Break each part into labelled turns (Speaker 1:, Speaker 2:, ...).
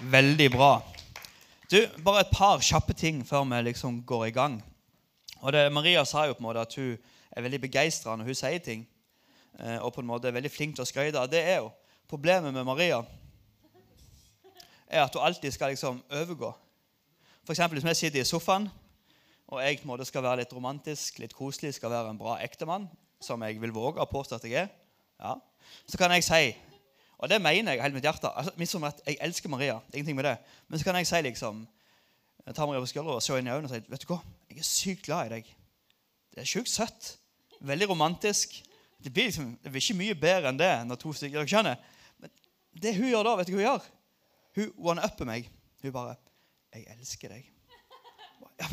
Speaker 1: Veldig bra. Du, Bare et par kjappe ting før vi liksom går i gang. Og det, Maria sa jo på en måte at hun er veldig begeistra når hun sier ting. eh, Og på en måte er veldig flink til å skryte. Det er jo Problemet med Maria er at hun alltid skal liksom overgå. Eksempel, Hvis vi sitter i sofaen og jeg på en måte skal være litt romantisk, litt koselig, skal være en bra ektemann, som jeg vil våge å påstå at jeg er, ja, så kan jeg si Og det mener jeg helt mitt hjerte. altså, misforstå Jeg elsker Maria. ingenting med det. Men så kan jeg si liksom jeg tar Maria på skuldra og ser inn i øynene og sier vet du hva, jeg er sykt glad i deg. Det er sjukt søtt. Veldig romantisk. Det blir liksom, det blir ikke mye bedre enn det når to stykker dere skjønner. Men det hun gjør da, vet du hva hun gjør? Hun one-upper meg. Hun bare 'Jeg elsker deg'. Ja,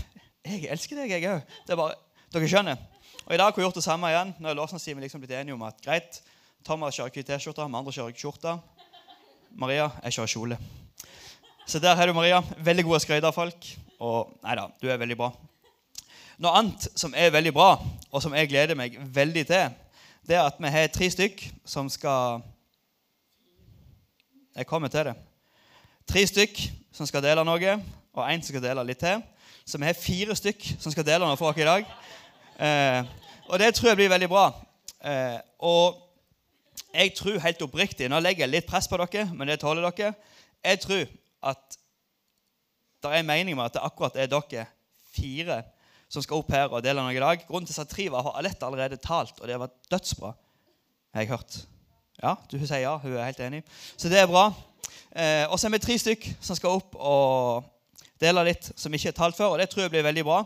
Speaker 1: jeg elsker deg, jeg òg. Er Dere skjønner. Og I dag har hun gjort det samme igjen. Nå er lovsangsteamet liksom blitt enige om at greit, Thomas kjører hvit T-skjorte, vi andre kjører skjorte. Maria, jeg kjører kjole. Så der har du Maria. Veldig gode folk. Og nei da, du er veldig bra. Noe annet som er veldig bra, og som jeg gleder meg veldig til, det er at vi har tre stykk som skal Jeg kommer til det. Tre stykk som skal dele noe, og én som skal dele litt til. Så vi har fire stykk som skal dele noe for oss i dag. Eh, og det tror jeg blir veldig bra. Eh, og jeg tror helt oppriktig Nå legger jeg litt press på dere, men det tåler dere. Jeg tror at det er en mening med at det akkurat er dere fire som skal opp her og dele noe i dag. Grunnen til at triva har Alette allerede talt, og det var dødsbra. Har jeg hørt. Ja, hun sier ja. Hun er helt enig. Så det er bra. Eh, og så er vi tre stykk som skal opp og dele litt som ikke er talt før, og det tror jeg blir veldig bra.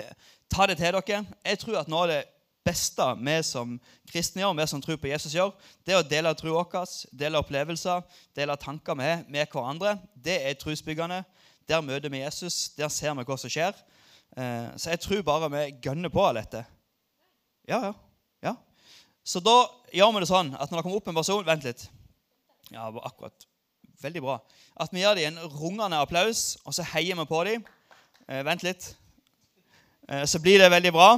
Speaker 1: Eh, ta det til dere. Jeg tror at nå er det beste vi som kristne gjør, vi som tror på Jesus gjør, det er å dele troa vår, dele opplevelser, dele tanker med, med hverandre. Det er trosbyggende. Der møter vi Jesus. Der ser vi hva som skjer. Eh, så jeg tror bare vi gønner på alt dette. Ja, ja. ja. Så da gjør vi det sånn at når det kommer opp en person Vent litt. Ja, akkurat. Veldig bra. At vi gir dem en rungende applaus, og så heier vi på dem. Eh, vent litt. Eh, så blir det veldig bra.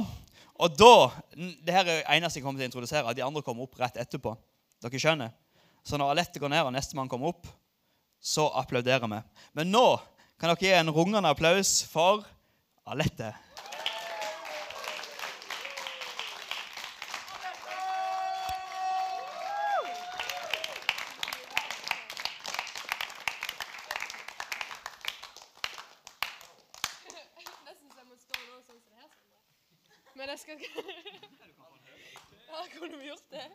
Speaker 1: Og da det her er det eneste jeg kommer til å introdusere. at De andre kommer opp rett etterpå. Dere skjønner? Så når Alette går ned, og nestemann kommer opp, så applauderer vi. Men nå kan dere gi en rungende applaus for Alette.
Speaker 2: Nesten så jeg må stå nå sånn som det her. Sondre. Men jeg skal Ja, kunne vi gjort det?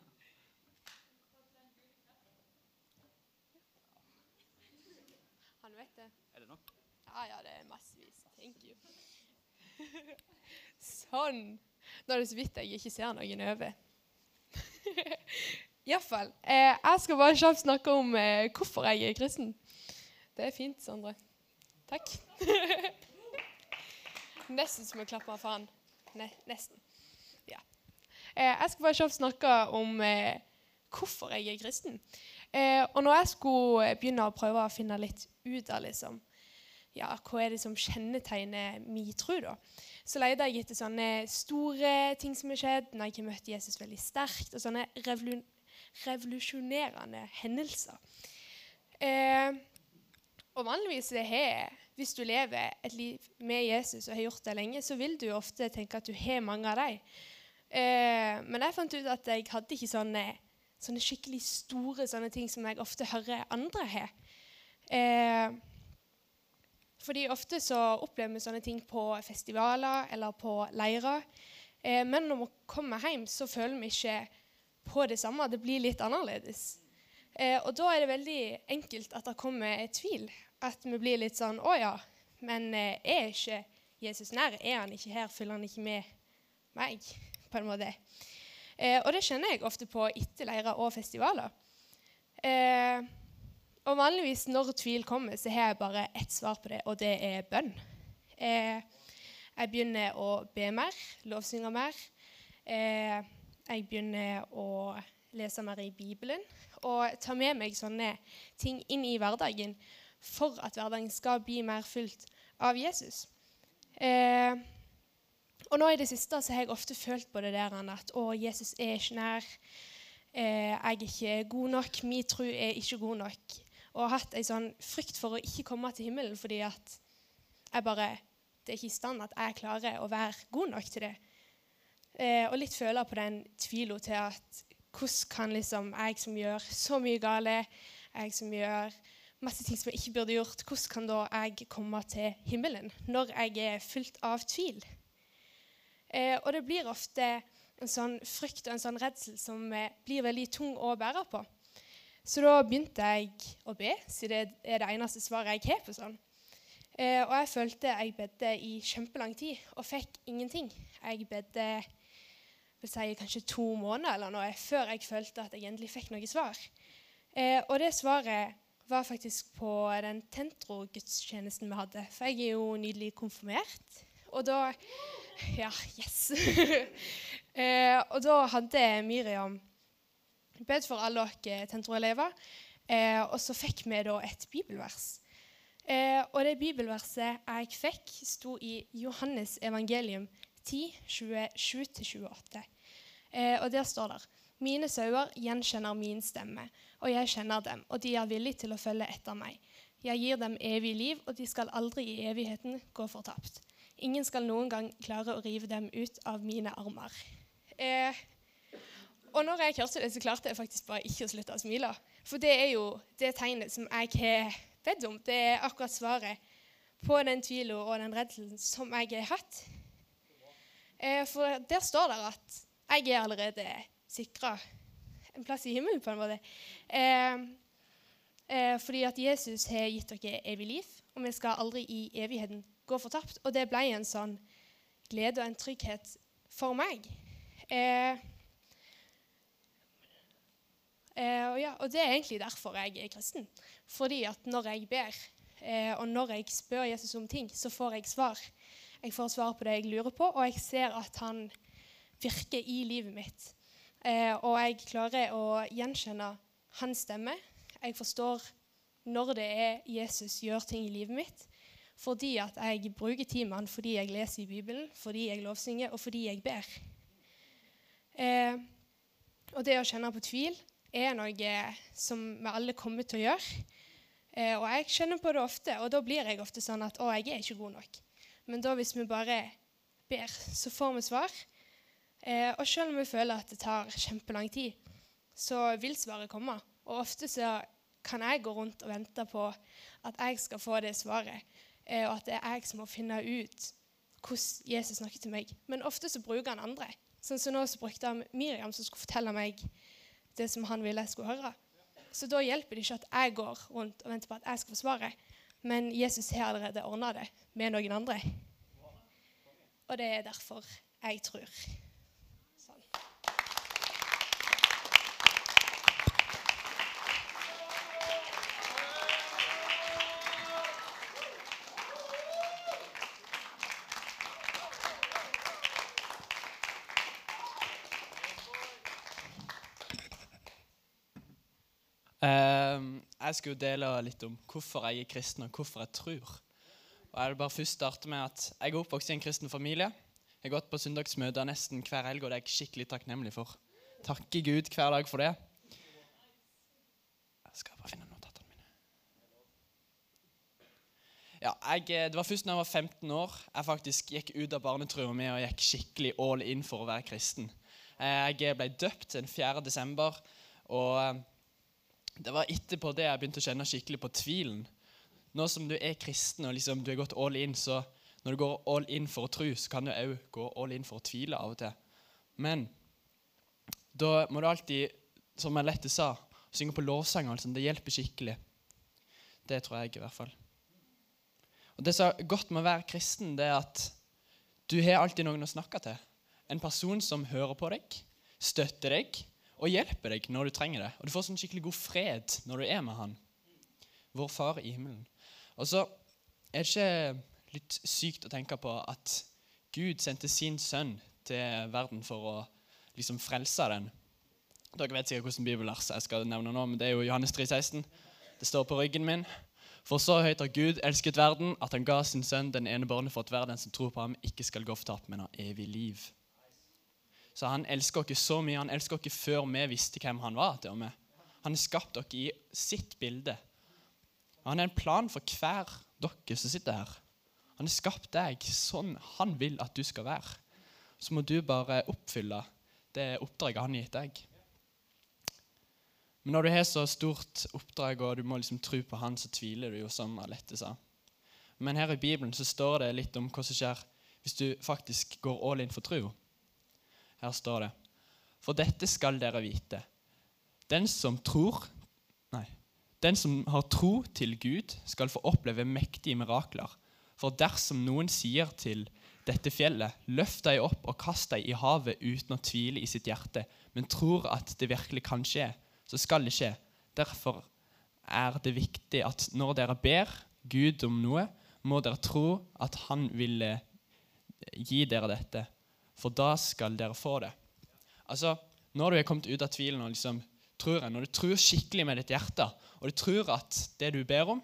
Speaker 2: Han vet det.
Speaker 1: Er det nok?
Speaker 2: Ja, ja, det er massevis. Thank you. sånn. Nå er det så vidt jeg ikke ser noen over. Iallfall. Eh, jeg skal bare kjapt snakke om eh, hvorfor jeg er kristen. Det er fint, Sondre. Takk. Nesten som å klappe av faen. Ne nesten. Ja. Eh, jeg skal bare kjapt snakke om eh, hvorfor jeg er kristen. Eh, og når jeg skulle begynne å prøve å finne litt ut av liksom, ja, hva er det som kjennetegner min tro, da, så leide jeg etter sånne store ting som har skjedd når jeg har møtt Jesus veldig sterkt, og sånne revolu revolusjonerende hendelser. Eh, og vanligvis har hvis du lever et liv med Jesus og har gjort det lenge, så vil du ofte tenke at du har mange av dem. Eh, men jeg fant ut at jeg hadde ikke sånne, sånne skikkelig store sånne ting som jeg ofte hører andre ha. Eh, fordi ofte så opplever vi sånne ting på festivaler eller på leirer. Eh, men når vi kommer hjem, så føler vi ikke på det samme. Det blir litt annerledes. Eh, og da er det veldig enkelt at det kommer tvil. At vi blir litt sånn Å ja, men eh, er ikke Jesus nær? Er han ikke her? Følger han ikke med meg? På en måte. Eh, og det kjenner jeg ofte på etter leirer og festivaler. Eh, og vanligvis når tvil kommer, så har jeg bare ett svar på det, og det er bønn. Eh, jeg begynner å be mer, lovsynge mer. Eh, jeg begynner å lese mer i Bibelen og ta med meg sånne ting inn i hverdagen for at hverdagen skal bli mer fylt av Jesus. Eh, og nå i det siste så har jeg ofte følt på det der at å, Jesus er ikke nær. Eh, jeg er ikke god nok. Min tro er ikke god nok. og har hatt en sånn frykt for å ikke komme til himmelen fordi at jeg bare Det er ikke i stand at jeg klarer å være god nok til det. Eh, og litt føler på den tvila til at hvordan kan liksom jeg som gjør så mye gale, jeg som gjør masse ting som jeg ikke burde gjort, hvordan kan da jeg komme til himmelen når jeg er fylt av tvil? Eh, og det blir ofte en sånn frykt og en sånn redsel som eh, blir veldig tung å bære på. Så da begynte jeg å be, siden det er det eneste svaret jeg har på sånn. Eh, og jeg følte jeg bedde i kjempelang tid og fikk ingenting. Jeg bedde vil si, kanskje to måneder eller noe før jeg følte at jeg endelig fikk noe svar. Eh, og det svaret var faktisk på den Tentro-gudstjenesten vi hadde. For jeg er jo nydelig konfirmert. Og da Ja, yes. eh, og da hadde Miriam bedt for alle oss Tentro-elever. Eh, og så fikk vi da et bibelvers. Eh, og det bibelverset jeg fikk, sto i Johannes evangelium 10, 27-28. Eh, og der står det Mine sauer gjenkjenner min stemme, og jeg kjenner dem, og de er villige til å følge etter meg. Jeg gir dem evig liv, og de skal aldri i evigheten gå fortapt. Ingen skal noen gang klare å rive dem ut av mine armer. Eh, og når jeg hørte det, så klarte jeg faktisk bare ikke å slutte å smile. For det er jo det tegnet som jeg har bedt om. Det er akkurat svaret på den tvilen og den redselen som jeg har hatt. Eh, for der står det at jeg er allerede sikra en plass i himmelen, på en måte. Eh, eh, fordi at Jesus har gitt dere evig liv, og vi skal aldri i evigheten gå fortapt. Og det ble en sånn glede og en trygghet for meg. Eh, eh, og, ja, og det er egentlig derfor jeg er kristen. Fordi at når jeg ber, eh, og når jeg spør Jesus om ting, så får jeg svar. Jeg får svar på det jeg lurer på, og jeg ser at han virker i livet mitt. Eh, og jeg klarer å gjenkjenne hans stemme. Jeg forstår når det er Jesus gjør ting i livet mitt. Fordi at jeg bruker han, fordi jeg leser i Bibelen, fordi jeg lovsynger, og fordi jeg ber. Eh, og det å kjenne på tvil er noe som vi alle kommer til å gjøre. Eh, og jeg kjenner på det ofte, og da blir jeg ofte sånn at å, jeg er ikke god nok. Men da hvis vi bare ber, så får vi svar. Eh, og selv om vi føler at det tar kjempelang tid, så vil svaret komme. Og ofte så kan jeg gå rundt og vente på at jeg skal få det svaret, eh, og at det er jeg som må finne ut hvordan Jesus snakker til meg. Men ofte så bruker han andre. Sånn som nå så brukte han Miriam, som skulle fortelle meg det som han ville jeg skulle høre. Så da hjelper det ikke at jeg går rundt og venter på at jeg skal få svaret. Men Jesus har allerede ordna det med noen andre. Og det er derfor jeg tror.
Speaker 3: Jeg skal jo dele litt om hvorfor jeg er kristen, og hvorfor jeg tror. Og Jeg vil bare først starte med at jeg er oppvokst i en kristen familie. Jeg har gått på søndagsmøter nesten hver helg, og det er jeg skikkelig takknemlig for. Takker Gud hver dag for det. Jeg skal bare finne notatene mine. Ja, jeg, eh, det var først da jeg var 15 år jeg faktisk gikk ut av barnetrua mi og gikk skikkelig all in for å være kristen. Eh, Jeg ble døpt den 4. desember, og eh, det var etterpå det jeg begynte å kjenne skikkelig på tvilen. Nå som du er kristen og liksom du har gått all in, så når du går all in for å tro, så kan du òg gå all in for å tvile av og til. Men da må du alltid, som Alette sa, synge på lovsang. Altså. Det hjelper skikkelig. Det tror jeg i hvert fall. Og Det som er godt med å være kristen, det er at du har alltid noen å snakke til. En person som hører på deg, støtter deg og hjelper deg når du trenger det. Og du får sånn skikkelig god fred når du er med han. Vår far i himmelen. Og så er det ikke litt sykt å tenke på at Gud sendte sin sønn til verden for å liksom frelse den. Dere vet sikkert hvordan bibelvers jeg skal nevne nå, men det er jo Johannes 3, 16. Det står på ryggen min. For så høyt har Gud elsket verden, at han ga sin sønn den ene barnet for at verden som tror på ham, ikke skal gå fortapt, men har evig liv. Så han elsker oss så mye. Han elsker oss før vi visste hvem han var. til og med. Han har skapt dere i sitt bilde. Han har en plan for hver dere som sitter her. Han har skapt deg sånn han vil at du skal være. Så må du bare oppfylle det oppdraget han har gitt deg. Men når du har så stort oppdrag og du må liksom tro på han, så tviler du jo, som Alette sa. Men her i Bibelen så står det litt om hva som skjer hvis du faktisk går all in for tro. Her står det For dette skal dere vite. Den som tror Nei. Den som har tro til Gud, skal få oppleve mektige mirakler. For dersom noen sier til dette fjellet, løft deg opp og kast deg i havet uten å tvile i sitt hjerte, men tror at det virkelig kan skje, så skal det skje. Derfor er det viktig at når dere ber Gud om noe, må dere tro at Han vil eh, gi dere dette, for da skal dere få det. Altså, Når du er kommet ut av tvilen og liksom tror jeg, når du tror skikkelig med ditt hjerte, og du tror at det du ber om,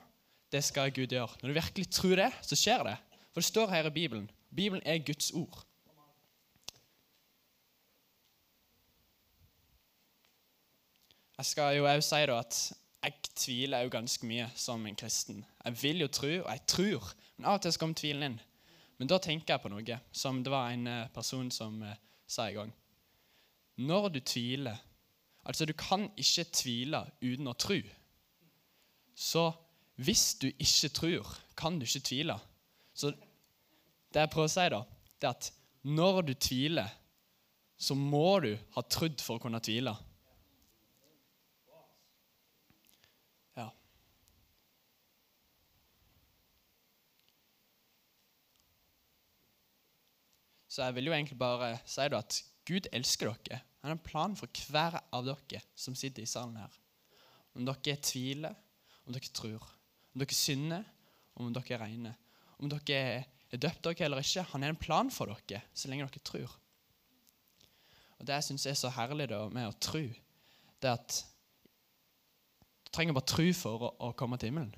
Speaker 3: det skal Gud gjøre Når du virkelig tror det, så skjer det. For det står her i Bibelen. Bibelen er Guds ord. Jeg skal jo òg si da at jeg tviler jo ganske mye som en kristen. Jeg vil jo tro, og jeg tror, men av og til så kommer tvilen inn. Men da tenker jeg på noe som det var en eh, person som eh, sa i gang. Når du tviler Altså, du kan ikke tvile uten å tro. Så hvis du ikke tror, kan du ikke tvile. Så det jeg prøver å si, da, det er at når du tviler, så må du ha trodd for å kunne tvile. Ja. Så jeg vil jo egentlig bare si at Gud elsker dere. Han har en plan for hver av dere som sitter i salen her. Om dere tviler, om dere tror, om dere synder, om dere regner. Om dere er døpt dere eller ikke. Han har en plan for dere så lenge dere tror. Og Det jeg syns er så herlig da, med å tro, det er at du trenger bare tro for å, å komme til himmelen.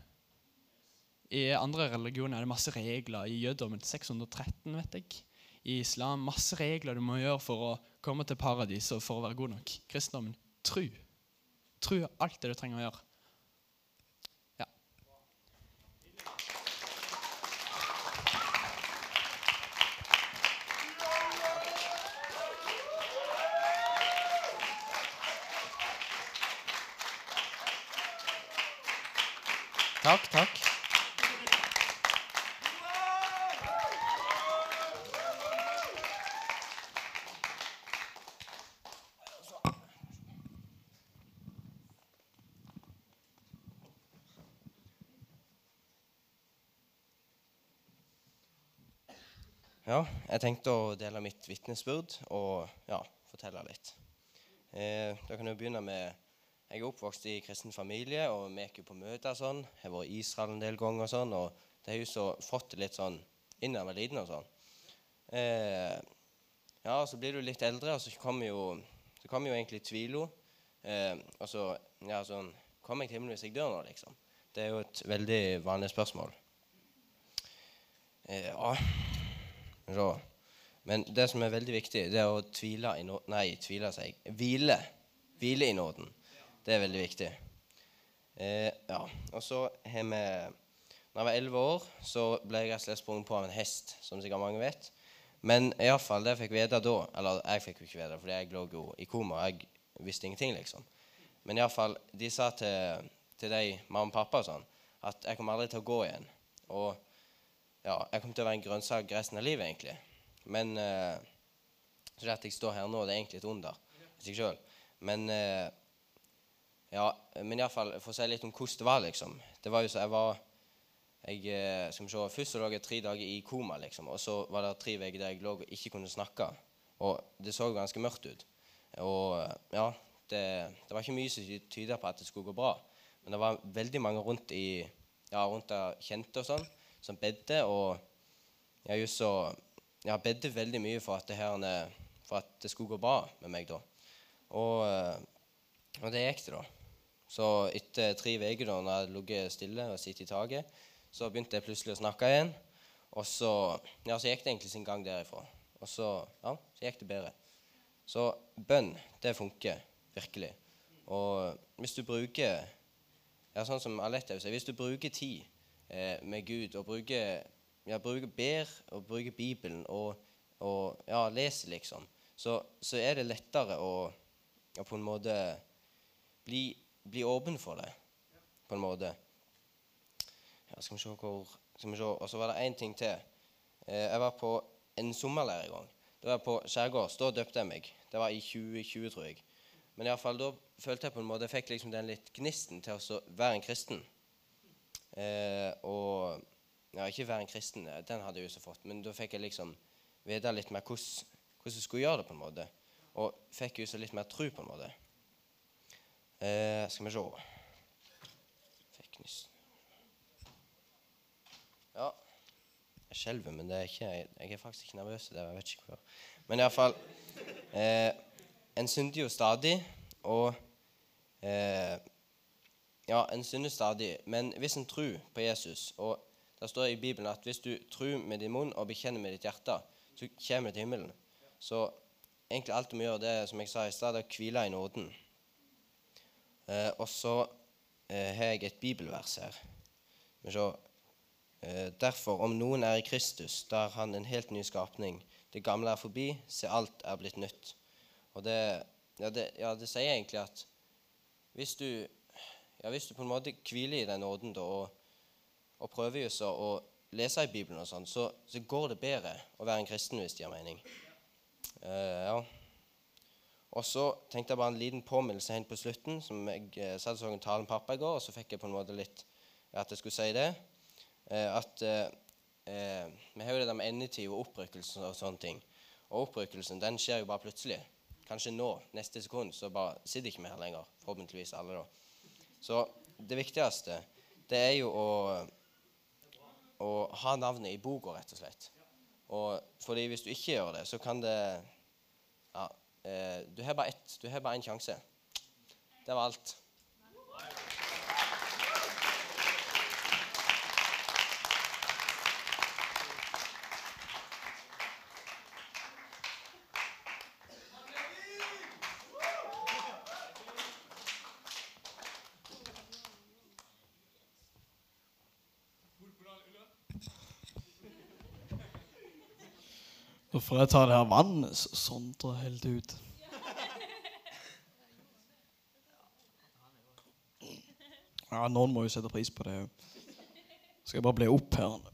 Speaker 3: I andre religioner er det masse regler. I jødedommen 613, vet jeg. I islam masse regler du må gjøre for å komme til paradis og for å være god nok. Kristendommen tru. Er alt det du trenger å gjøre. Ja. Takk, takk.
Speaker 4: Tenkte å dele mitt vitnesbyrd og ja, fortelle litt. Eh, da kan jeg begynne med Jeg er oppvokst i kristen familie, og vi gikk jo på møter sånn. Jeg har vært i Israel en del ganger og sånn, og det har jo så fått det litt sånn inn jeg var liten og sånn. Eh, ja, så blir du litt eldre, og så kommer jo, så kommer jo egentlig tvila. Eh, og så ja, sånn Kommer jeg til himmelen hvis jeg dør nå, liksom? Det er jo et veldig vanlig spørsmål. Eh, ja så. Men det som er veldig viktig, det er å tvile i nåden Nei, tvile seg. Hvile. Hvile i nåden. Det er veldig viktig. Eh, ja. Og så har vi Når jeg var elleve år, så ble jeg slett sprunget på av en hest, som sikkert mange vet. Men iallfall det jeg fikk vite da Eller jeg fikk jo ikke vite, fordi jeg lå jo i koma. Jeg visste ingenting, liksom. Men iallfall, de sa til, til de, mamma og pappa og sånn, at jeg kommer aldri til å gå igjen. Og ja, jeg kommer til å være en grønnsak resten av livet, egentlig. Men uh, Så det at jeg står her nå, det er egentlig et under i seg sjøl. Men uh, ja, men iallfall for å si litt om hvordan det var, liksom. Det var jo så jeg var jeg, eh, skal vi se, Først så lå jeg tre dager i koma, liksom. Og så var det tre uker der jeg lå og ikke kunne snakke. Og det så ganske mørkt ut. Og ja, det, det var ikke mye som tyda på at det skulle gå bra. Men det var veldig mange rundt i ja, rundt der kjente og sånn som bedde, og ja, just så jeg bedde veldig mye for at, her, for at det skulle gå bra med meg da. Og, og det gikk det, da. Så etter tre uker, da når jeg hadde ligget stille og sittet i taket, så begynte jeg plutselig å snakke igjen. Og så, ja, så gikk det egentlig sin gang derifra. Og så, ja, så gikk det bedre. Så bønn, det funker virkelig. Og hvis du bruker ja, sånn som Alette sier, hvis du bruker tid eh, med Gud og bruker, ja, bruker ber og bruker Bibelen og, og ja, leser, liksom, så, så er det lettere å ja, på en måte bli, bli åpen for det. På en måte. Ja, skal vi se hvor skal vi se. Og så var det én ting til. Eh, jeg var på en sommerleir en gang. Det var på Skjærgårds. Da døpte jeg meg. Det var i 2020, tror jeg. Men i alle fall, da følte jeg på en måte Jeg fikk liksom den litt gnisten til å være en kristen. Eh, og Ja, ikke være en kristen, den hadde jeg jo så fått, men da fikk jeg liksom vite litt mer hvordan, jeg skulle gjøre det, på en måte. Og fikk jo så litt mer tru, på en måte. Eh, skal vi se Fikk nyss Ja. Jeg skjelver, men er ikke, jeg er faktisk ikke nervøs. Det, jeg vet ikke hva. Men iallfall eh, En synder jo stadig, og eh, Ja, en synder stadig, men hvis en tror på Jesus og Det står i Bibelen at hvis du tror med din munn og bekjenner med ditt hjerte, så kommer du til himmelen. Så egentlig alt du må gjøre, det er som jeg sa i stad, å hvile i nåden. Eh, og så eh, har jeg et bibelvers her. Men så, eh, Derfor, om noen er i Kristus, da er han en helt ny skapning. Det gamle er forbi, se alt er blitt nytt. Og det, ja, det, ja, det sier egentlig at hvis du, ja, hvis du på en måte hviler i den nåden da, og, og så å lese i Bibelen, og sånn, så, så går det bedre å være en kristen, hvis det gir mening. Uh, ja. Og så tenkte jeg bare en liten påminnelse helt på slutten. som Jeg eh, satt så en tale med pappa i går, og så fikk jeg på en måte litt at jeg skulle si det. Eh, at eh, eh, Vi har jo det der med endetid og opprykkelse og sånne ting. Og opprykkelsen den skjer jo bare plutselig. Kanskje nå, neste sekund, så bare sitter ikke vi her lenger. Forhåpentligvis alle, da. Så det viktigste, det er jo å, å ha navnet i boka, rett og slett. Og fordi hvis du ikke gjør det, så kan det Ja, eh, du har bare ett. Én sjanse. Det var alt.
Speaker 5: Får jeg ta det her vannet så sondrer helt ut. Ja, noen må jo sette pris på det òg. Skal jeg bare bli opp her?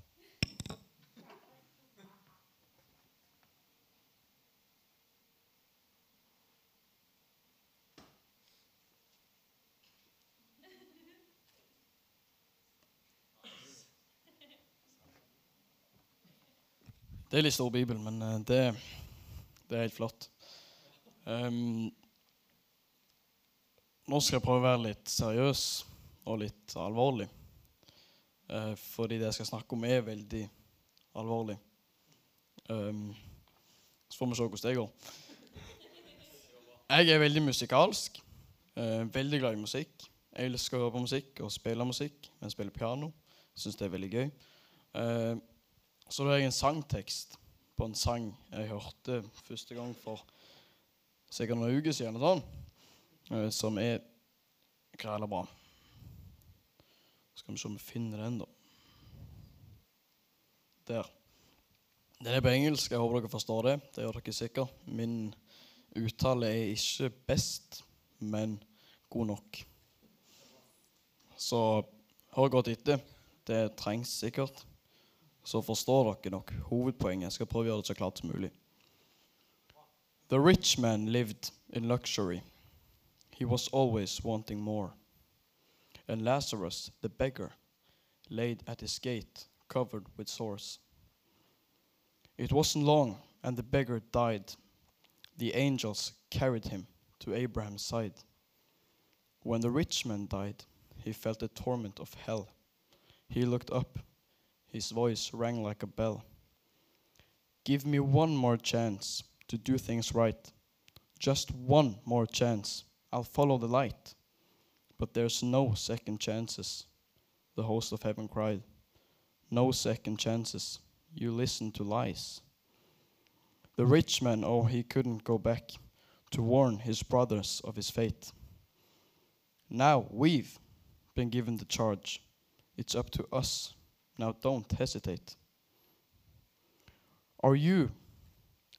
Speaker 5: Er litt stor bibel, men eh, det, det er helt flott. Um, nå skal jeg prøve å være litt seriøs og litt alvorlig. Uh, fordi det jeg skal snakke om, er veldig alvorlig. Um, så får vi se hvordan det går. Jeg er veldig musikalsk. Uh, veldig glad i musikk. Jeg elsker å høre på musikk og spille musikk. Men spiller piano. Syns det er veldig gøy. Eh, så da har jeg en sangtekst på en sang jeg hørte første gang for sikkert noen uker siden, sånn, eh, som er græla bra. Skal vi se om vi finner den, da. Der. Den er på engelsk. Jeg håper dere forstår det. Det gjør dere sikkert. Min uttale er ikke best, men god nok. Så hør godt etter. Det trengs sikkert så forstår dere nok hovedpoenget. Jeg skal prøve å gjøre det så klart som mulig. The rich man lived in luxury. He was always wanting more. And Lazarus, the beggar, laid at his gate, covered with sores. It wasn't long, and the beggar died. The angels carried him to Abraham's side. When the rich man died, he felt the torment of hell. He looked up his voice rang like a bell. Give me one more chance to do things right. Just one more chance. I'll follow the light. But there's no second chances, the host of heaven cried. No second chances. You listen to lies. The rich man, oh, he couldn't go back to warn his brothers of his fate. Now we've been given the charge. It's up to us. Now don't hesitate. Are you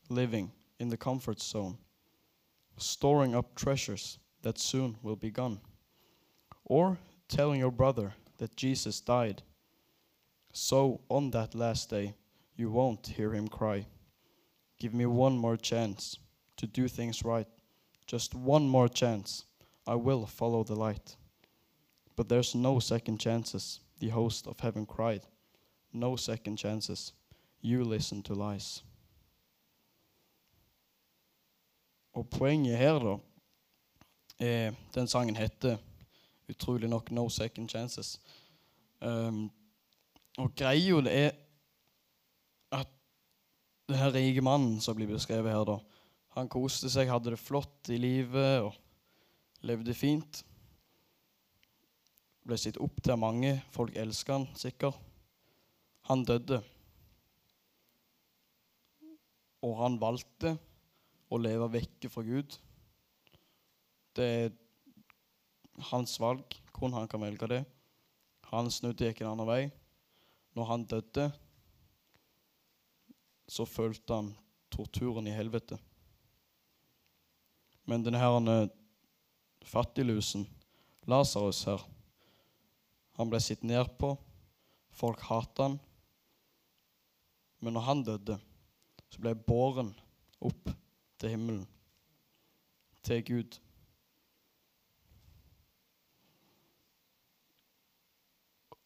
Speaker 5: living in the comfort zone, storing up treasures that soon will be gone? Or telling your brother that Jesus died, so on that last day you won't hear him cry, Give me one more chance to do things right, just one more chance. I will follow the light. But there's no second chances, the host of heaven cried. No second chances. You listen to lies. Og poenget her, da er Den sangen heter utrolig nok 'No Second Chances'. Um, og greia det er at den her rike mannen som blir beskrevet her, da Han koste seg, hadde det flott i livet og levde fint. Ble sett opp til mange. Folk elsker han sikkert. Han døde. Og han valgte å leve vekke fra Gud. Det er hans valg, hvordan han kan velge det. Han snudde gikk en annen vei. Når han døde, så følte han torturen i helvete. Men denne her fattiglusen, Lasarus her, han ble sett ned på. Folk hatet han. Men når han døde, så ble båren opp til himmelen, til Gud.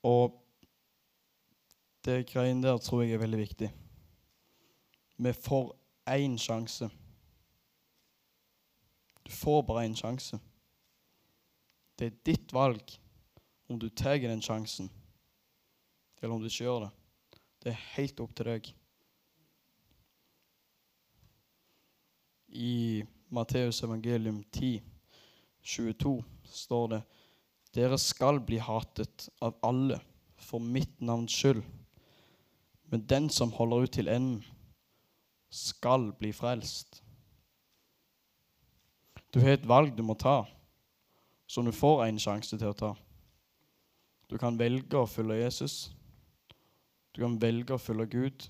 Speaker 5: Og det greiene der tror jeg er veldig viktig. Vi får én sjanse. Du får bare én sjanse. Det er ditt valg om du tar den sjansen, eller om du ikke gjør det. Det er helt opp til deg. I Matteus evangelium 10, 22 står det Dere skal bli hatet av alle for mitt navns skyld. Men den som holder ut til enden, skal bli frelst. Du har et valg du må ta, som du får en sjanse til å ta. Du kan velge å følge Jesus. Du kan velge å følge Gud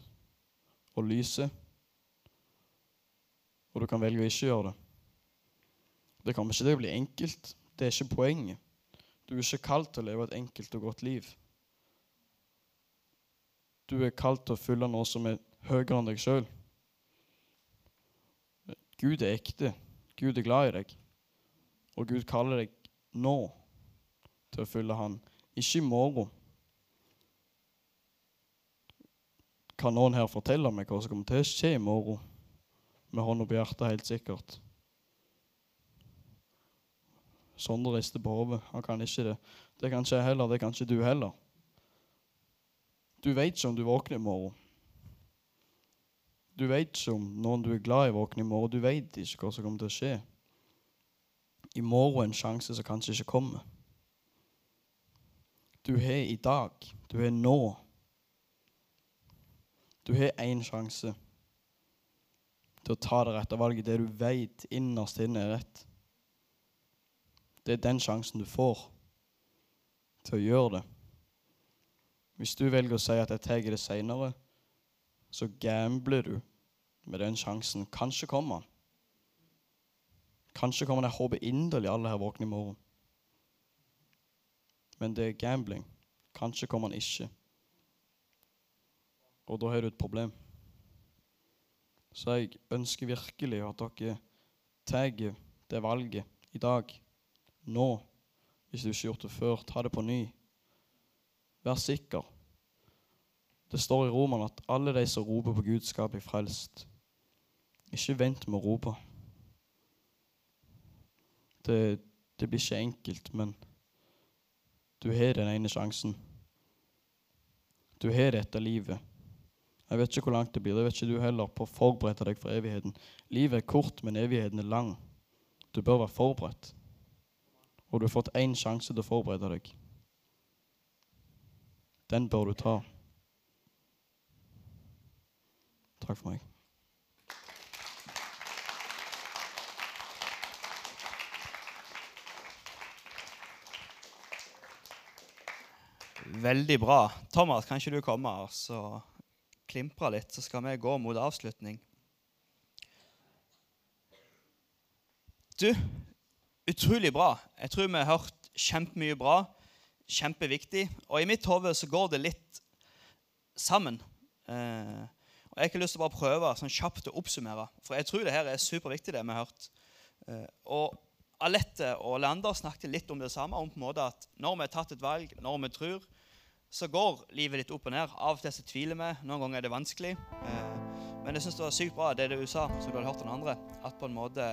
Speaker 5: og lyset. Og du kan velge å ikke gjøre det. Det kommer ikke til å bli enkelt. Det er ikke poenget. Du er ikke kalt til å leve et enkelt og godt liv. Du er kalt til å følge noe som er høyere enn deg sjøl. Gud er ekte. Gud er glad i deg. Og Gud kaller deg nå til å følge Han, ikke i morgen. Kan noen her fortelle meg hva som kommer til å skje i morgen? Med hånda på hjertet, helt sikkert. Sondre rister på hodet. Han kan ikke det. Det kan ikke jeg heller. Det kan ikke du heller. Du vet ikke om du våkner i morgen. Du vet ikke om noen du er glad i, våkner i morgen. Du vet ikke hva som kommer til å skje. I morgen en sjanse som kanskje ikke kommer. Du har i dag. Du har nå. Du har én sjanse til å ta det rette valget, det du vet innerst inne er rett. Det er den sjansen du får til å gjøre det. Hvis du velger å si at 'jeg tar det seinere', så gambler du med den sjansen. Kanskje kommer han. Kanskje kommer det Jeg håper inderlig alle her våkner i morgen. Men det er gambling. Kanskje kommer han ikke. Og da har du et problem. Så jeg ønsker virkelig at dere tar det valget i dag, nå. Hvis du ikke har gjort det før, ta det på ny. Vær sikker. Det står i Roman at alle de som roper på Gud, skal bli frelst. Ikke vent med å rope. Det, det blir ikke enkelt, men du har den ene sjansen. Du har dette livet. Jeg vet ikke hvor langt det blir. Det vet ikke du heller. på å forberede deg for evigheten. Livet er kort, men evigheten er lang. Du bør være forberedt. Og du har fått én sjanse til å forberede deg. Den bør du ta. Takk for meg.
Speaker 1: Veldig bra. Thomas, kan ikke du komme og så klimpre litt, så skal vi gå mot avslutning. Du, utrolig bra. Jeg tror vi har hørt kjempemye bra. Kjempeviktig. Og i mitt hode så går det litt sammen. Eh, og Jeg har ikke lyst til å bare prøve sånn kjapt å oppsummere, for jeg tror det her er superviktig, det vi har hørt. Eh, og Alette og Leander snakket litt om det samme, om på en måte at når vi har tatt et valg, når vi tror, så går livet ditt opp og ned. Av og til så tviler vi, noen ganger er det vanskelig. Eh, men jeg syns det var sykt bra det du sa, som du hadde hørt den andre, at på en måte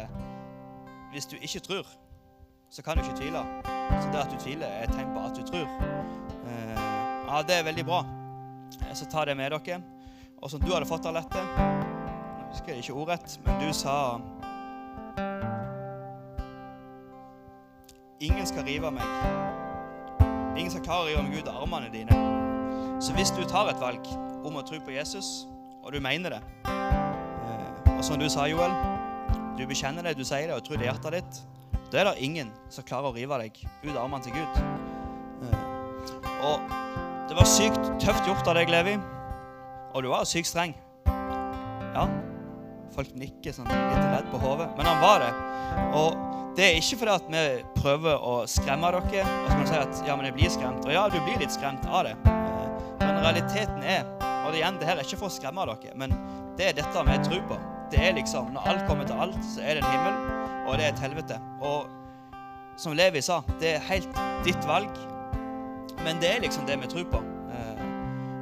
Speaker 1: Hvis du ikke tror, så kan du ikke tvile. Så det at du tviler, er et tegn på at du tror. Eh, ja, det er veldig bra. Så ta det med dere. Og som du hadde fått, av dette Nå husker jeg ikke ordrett, men du sa Ingen skal rive meg. Ingen skal klare å rive meg ut av armene dine. Så hvis du tar et valg om å tro på Jesus, og du mener det eh, Og som du sa, Joel, du bekjenner det, du sier det, og tror det i hjertet ditt, da er det ingen som klarer å rive deg ut av armene til Gud. Eh, Og det var sykt tøft gjort av deg, Levi. Og du var sykt streng. Ja. Folk nikker sånn litt redd på hodet. Men han var det. Og det er ikke fordi at vi prøver å skremme dere. Og så kan du si at ja, men jeg blir skremt. Og ja, du blir litt skremt av det. Eh, Men realiteten er Og igjen, det her er ikke for å skremme dere, men det er dette vi tror på. Det er liksom, Når alt kommer til alt, så er det en himmel, og det er et helvete. Og som Levi sa, det er helt ditt valg. Men det er liksom det vi tror på. Eh,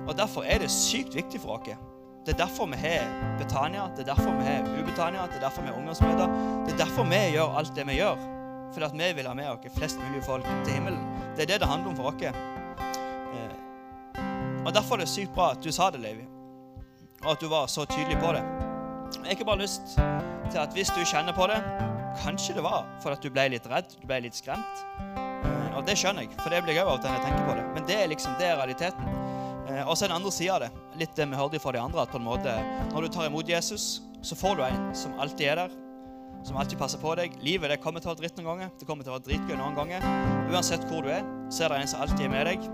Speaker 1: Og derfor er det sykt viktig for oss. Det er derfor vi har Betania, det er derfor vi har Ubetania, det er derfor vi har ungdomsmøter. Det er derfor vi gjør alt det vi gjør. Fordi at vi vil ha med oss flest mulig folk til himmelen. Det er det det handler om for oss. Eh, Og derfor er det sykt bra at du sa det, Levi. Og at du var så tydelig på det. Jeg har ikke bare lyst til at hvis du kjenner på det Kanskje det var for at du ble litt redd, du ble litt skremt. Eh, Og det skjønner jeg, for det blir jeg òg av når jeg tenker på det. Men det er liksom, det er realiteten. Eh, Og så den andre sida av det. Litt det vi hørte fra de andre. At på en måte, når du tar imot Jesus, så får du en som alltid er der. Som alltid passer på deg. Livet det kommer til å være dritt noen ganger. Det kommer til å være dritgøy noen ganger. Uansett hvor du er, så er det en som alltid er med deg.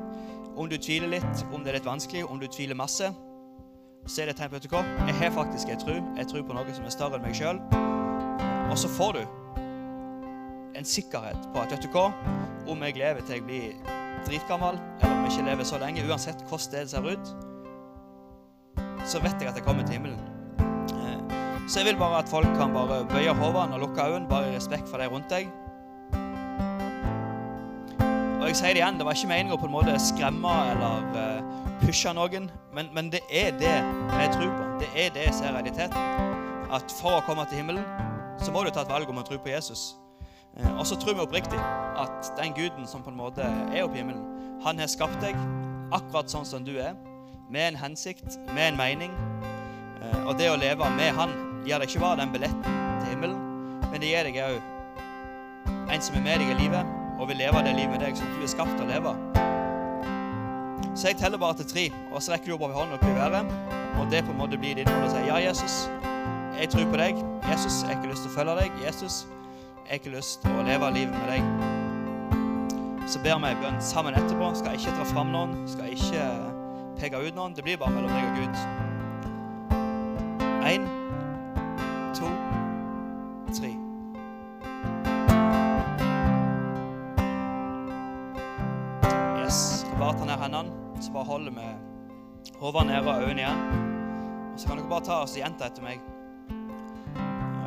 Speaker 1: Om du tviler litt, om det er litt vanskelig, om du tviler masse, så er det et tegn på vet? Jeg har faktisk en tro. Jeg tror på noe som er større enn meg sjøl. Og så får du en sikkerhet på at vet du hva? Om jeg lever til jeg blir dritgammel, eller om jeg ikke lever så lenge, uansett hvordan det ser ut, så vet jeg at jeg kommer til himmelen. Eh, Så jeg vil bare at folk kan bare bøye hodene og lukke øynene, bare i respekt for deg rundt deg. Og jeg sier det igjen, det var ikke meningen å på en måte skremme eller eh, pushe noen, men, men det er det jeg tror på. Det er det som er realiteten. At for å komme til himmelen, så må du ta et valg om å tro på Jesus. Eh, Og så tror vi oppriktig at den guden som på en måte er oppe i himmelen, han har skapt deg akkurat sånn som du er, med en hensikt, med en mening. Eh, Og det å leve med han gir deg ikke bare den billetten til himmelen, men det gir deg òg en som er med deg i livet, og vil leve det livet med deg som du er skapt til å leve. Så jeg teller bare til tre, og så rekker du oppover hånden opp i været. Og det på en måte blir din måte å si ja, Jesus, jeg tror på deg. Jesus, jeg har ikke lyst til å følge deg. Jesus, jeg har ikke lyst til å leve livet med deg. Så ber vi bønn sammen etterpå. Skal ikke dra fram noen, skal ikke peke ut noen. Det blir bare mellom deg og Gud. Én, to, tre. Yes. Skal bare ta ned hendene, så bare holder vi hodet nede og øynene igjen. Og så kan dere bare ta og gjenta etter meg.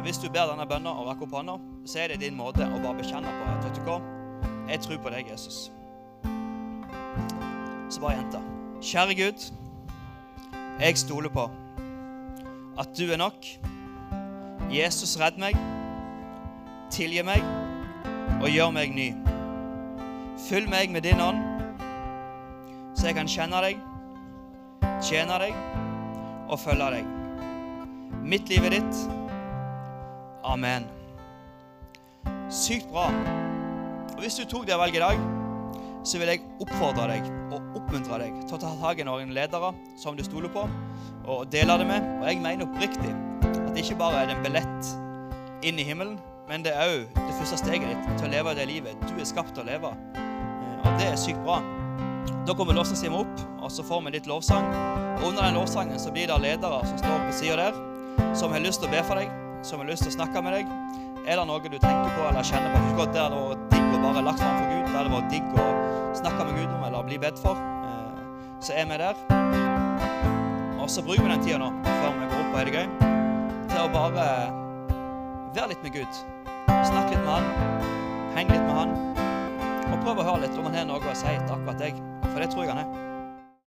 Speaker 1: Hvis du ber denne bønnen og rekker opp hånda, så er det din måte å bare bekjenne på at vet du hva, jeg tror på deg, Jesus. Så bare gjenta. Kjære Gud, jeg stoler på at du er nok. Jesus, redd meg, tilgi meg og gjør meg ny. Fyll meg med din ånd, så jeg kan kjenne deg, tjene deg og følge deg. Mitt liv er ditt. Amen. Sykt bra. Og Hvis du tok det valget i dag, så vil jeg oppfordre deg og oppmuntre deg til å ta tak i noen ledere som du stoler på, og dele det med. Og jeg mener oppriktig at det ikke bare er en billett inn i himmelen, men det er òg det første steget ditt til å leve det livet du er skapt til å leve. Eh, Og det er sykt bra. Da kommer lovsangsteamet opp, og så får vi litt lovsang. Og under den lovsangen så blir det ledere som står på sida der, som har lyst til å be for deg, som har lyst til å snakke med deg. Er det noe du tenker på eller kjenner på? Husk at det hadde vært digg å bare lagt fram for Gud. Det hadde vært digg å snakke med Gud om eller bli bedt for. Eh, Så er vi der. Og så bruker vi den tida nå, før vi går opp det gøy, til å bare være litt med Gud. Snakke litt med Han, henge litt med Han. Og prøve å høre litt om Han har noe å si til akkurat deg. For det tror jeg Han er.